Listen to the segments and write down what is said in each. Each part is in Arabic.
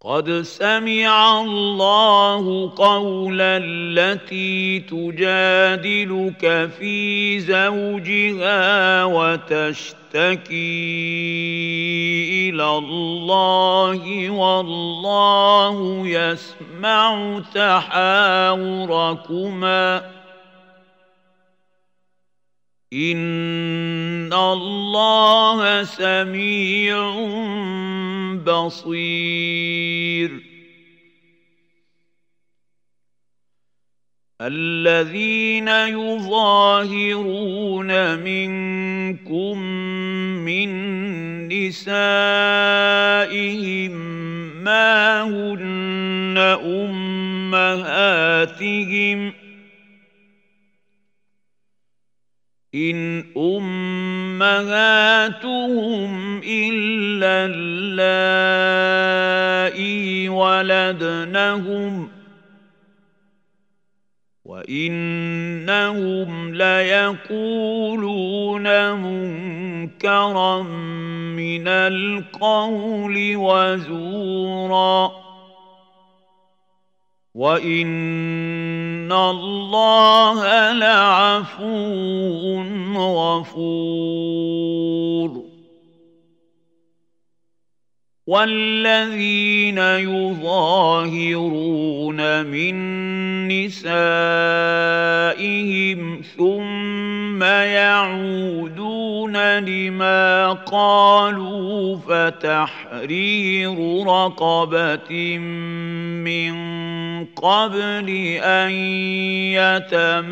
قد سمع الله قول التي تجادلك في زوجها وتشتكي إلى الله والله يسمع تحاوركما. إن الله سميع بصير. الذين يظاهرون منكم من نسائهم ما هن أمهاتهم إن أمهاتهم إلا اللائي ولدنهم وإنهم ليقولون منكرا من القول وزورا وإن الله لعفو غفور. والذين يظاهرون من نسائهم ثم يعودون لما قالوا فتحرير رقبه من قبل ان يتماسا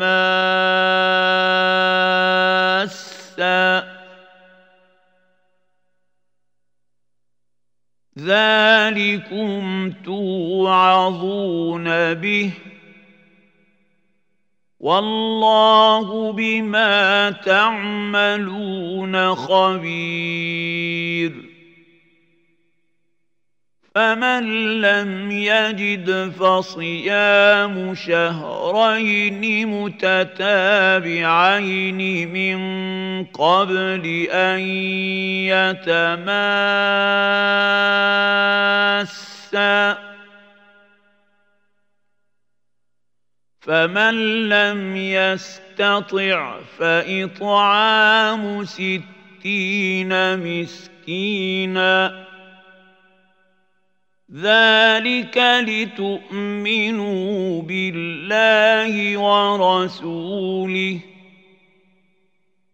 ذلكم توعظون به. والله بما تعملون خبير. فمن لم يجد فصيام شهرين متتابعين من قبل ان يتماسا فمن لم يستطع فاطعام ستين مسكينا ذلك لتؤمنوا بالله ورسوله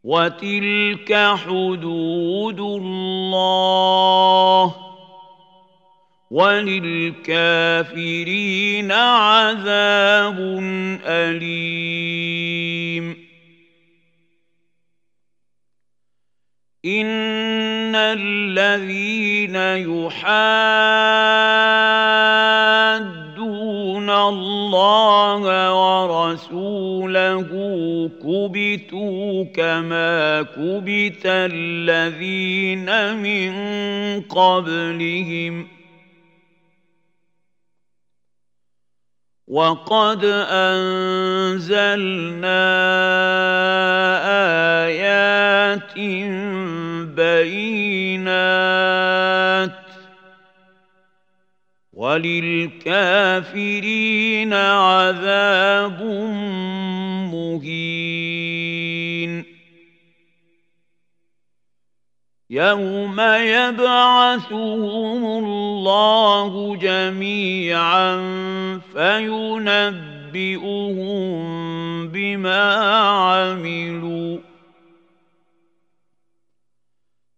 وتلك حدود الله وللكافرين عذاب اليم ان الذين يحادون الله ورسوله كبتوا كما كبت الذين من قبلهم وقد انزلنا ايات بينات وللكافرين عذاب مهين. يوم يبعثهم الله جميعا فينبئهم بما عملوا.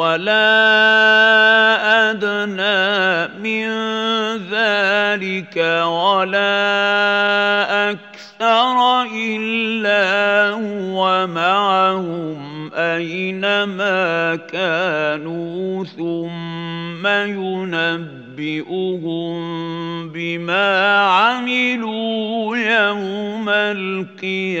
ولا أدنى من ذلك ولا أكثر إلا هو معهم أينما كانوا ثم ينبئ ينبئهم بما عملوا يوم القيامه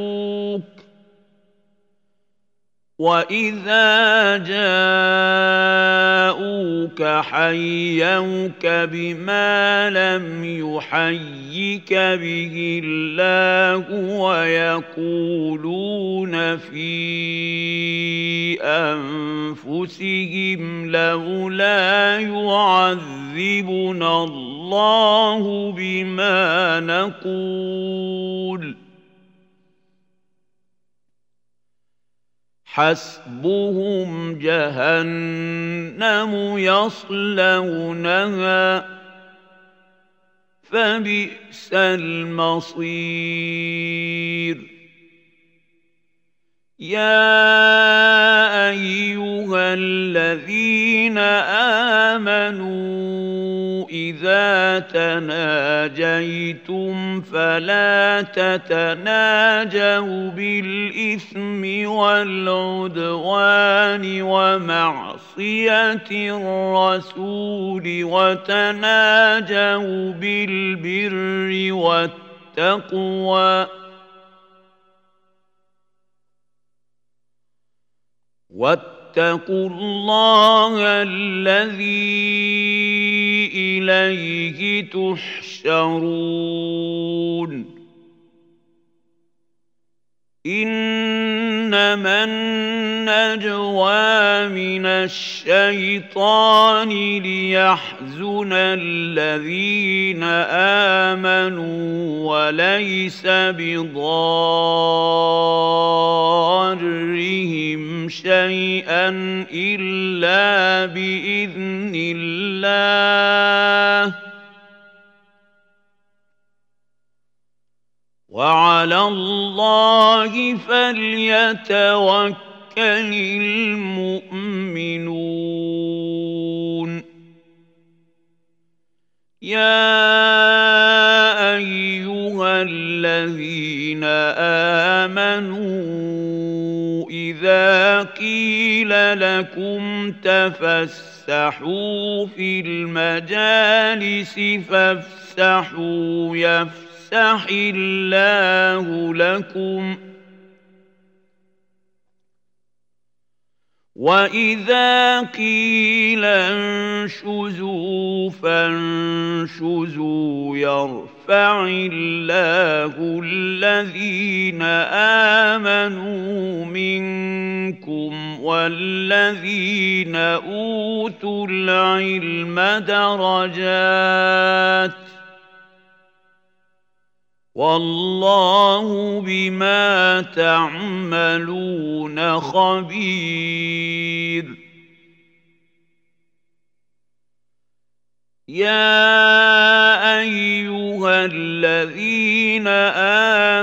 يَرْجُوكَ وَإِذَا جَاءُوكَ حَيَّوْكَ بِمَا لَمْ يُحَيِّكَ بِهِ اللَّهُ وَيَقُولُونَ فِي أَنفُسِهِمْ لَوْلَا يُعَذِّبُنَا اللَّهُ بِمَا نَقُولُ حسبهم جهنم يصلونها فبئس المصير. يا ايها الذين امنوا اذا تناجيتم فلا تتناجوا بالاثم والعدوان ومعصيه الرسول وتناجوا بالبر والتقوى واتقوا الله الذي إليه تحشرون. إنما النجوى من الشيطان ليحزن الذين آمنوا وليس بضارهم شيئا إلا بإذن الله. وعلى الله فليتوكل المؤمنون. يا أيها الذين آمنوا إذا قيل لكم تفسحوا في المجالس فافسحوا يفسحوا يفسح الله لكم. وإذا قيل انشزوا فانشزوا يرفع الله الذين آمنوا منكم والذين أوتوا العلم درجات. والله بما تعملون خبير. يا أيها الذين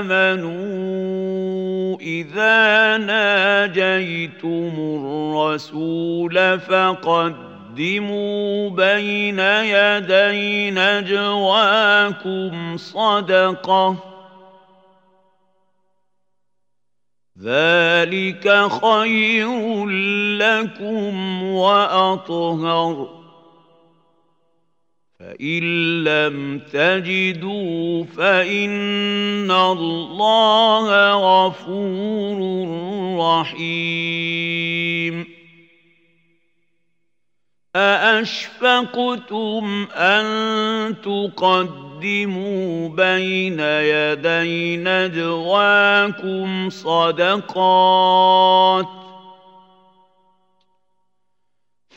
آمنوا إذا ناجيتم الرسول فقدموا بين يدي نجواكم صدقة. ذلك خير لكم وأطهر. فإن لم تجدوا فإن الله غفور رحيم. ااشفقتم ان تقدموا بين يدي نجواكم صدقات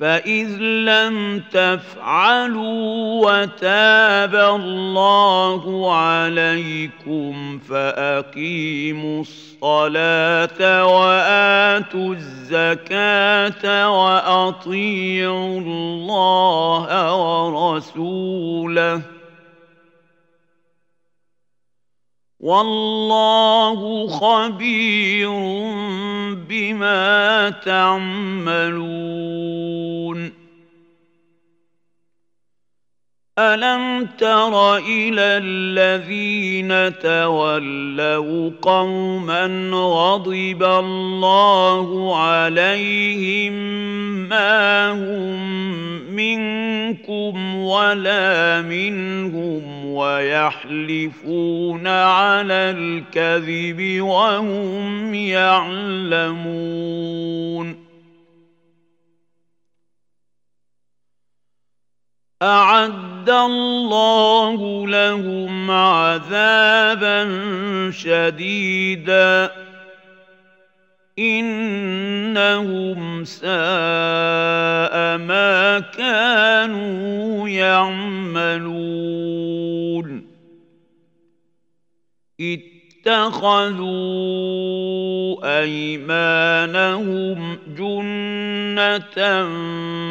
فإذ لم تفعلوا وتاب الله عليكم فأقيموا الصلاة وآتوا الزكاة وأطيعوا الله ورسوله والله خبير بما تعملون. ألم تر إلى الذين تولوا قوما غضب الله عليهم ما هم منكم ولا منهم ويحلفون على الكذب وهم يعلمون. أعد الله لهم عذابا شديدا. إنهم ساء ما كانوا يعملون. اتخذوا أيمانهم جنة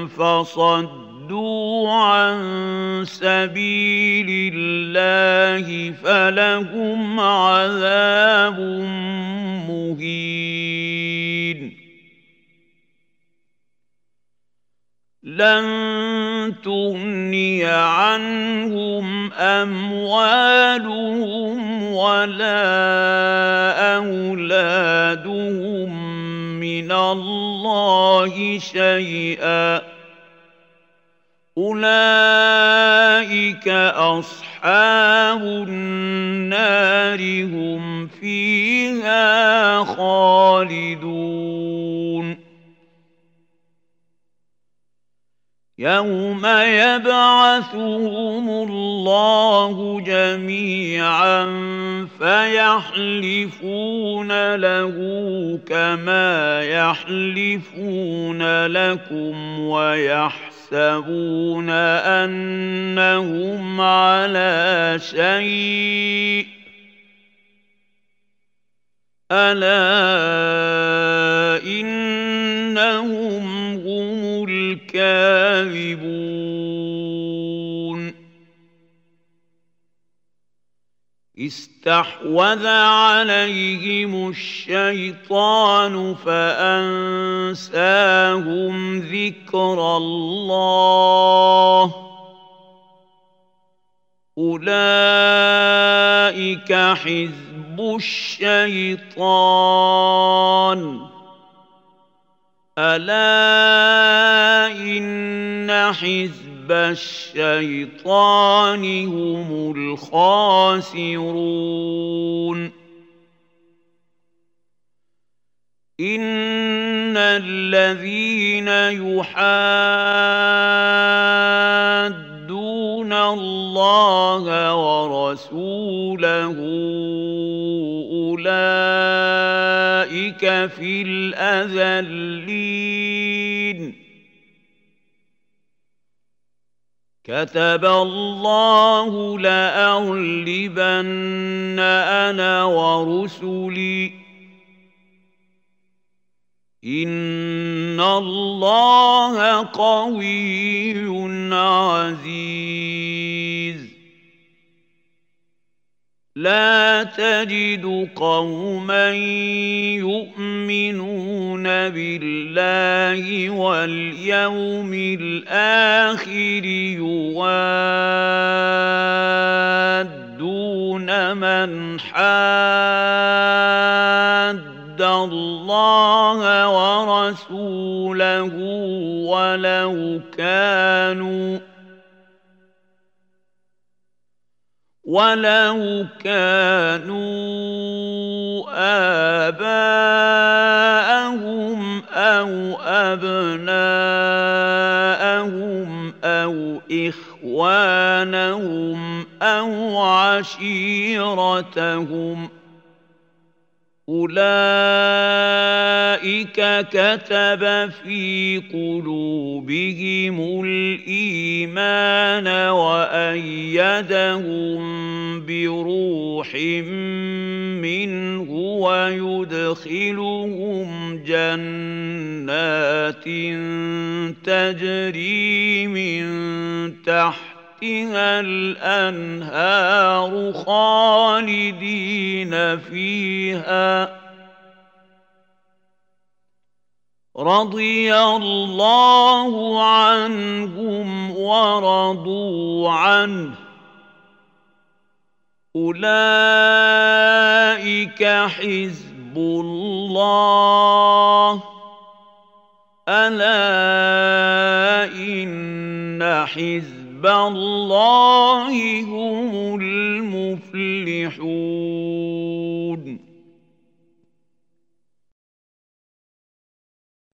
فصدوا صدوا عن سبيل الله فلهم عذاب مهين. لن تغني عنهم أموالهم ولا أولادهم من الله شيئا. أولئك أصحاب النار هم فيها خالدون. يوم يبعثهم الله جميعا فيحلفون له كما يحلفون لكم ويحلفون يحسبون أنهم على شيء. ألا إنهم هم الكاذبون. استحوذ عليهم الشيطان فأنساهم ذكر الله. أولئك حزب الشيطان. ألا إن حزب الشيطان هم الخاسرون. إن الذين يحادون الله ورسوله أولئك في الأذلين. كتب الله لأغلبن أنا ورسلي. إن الله قوي عزيز. لا تجد قوما يؤمنون بالله واليوم الآخر يوادون من حاد الله ورسوله ولو كانوا ولو كانوا آباءهم أو أبناءهم أو إخوانهم أو عشيرتهم ۖ أولئك كتب في قلوبهم الإيمان وأيدهم بروح منه ويدخلهم جنات تجري من تحت تحتها الأنهار خالدين فيها رضي الله عنهم ورضوا عنه. أولئك حزب الله. إن حزب حزب الله هم المفلحون.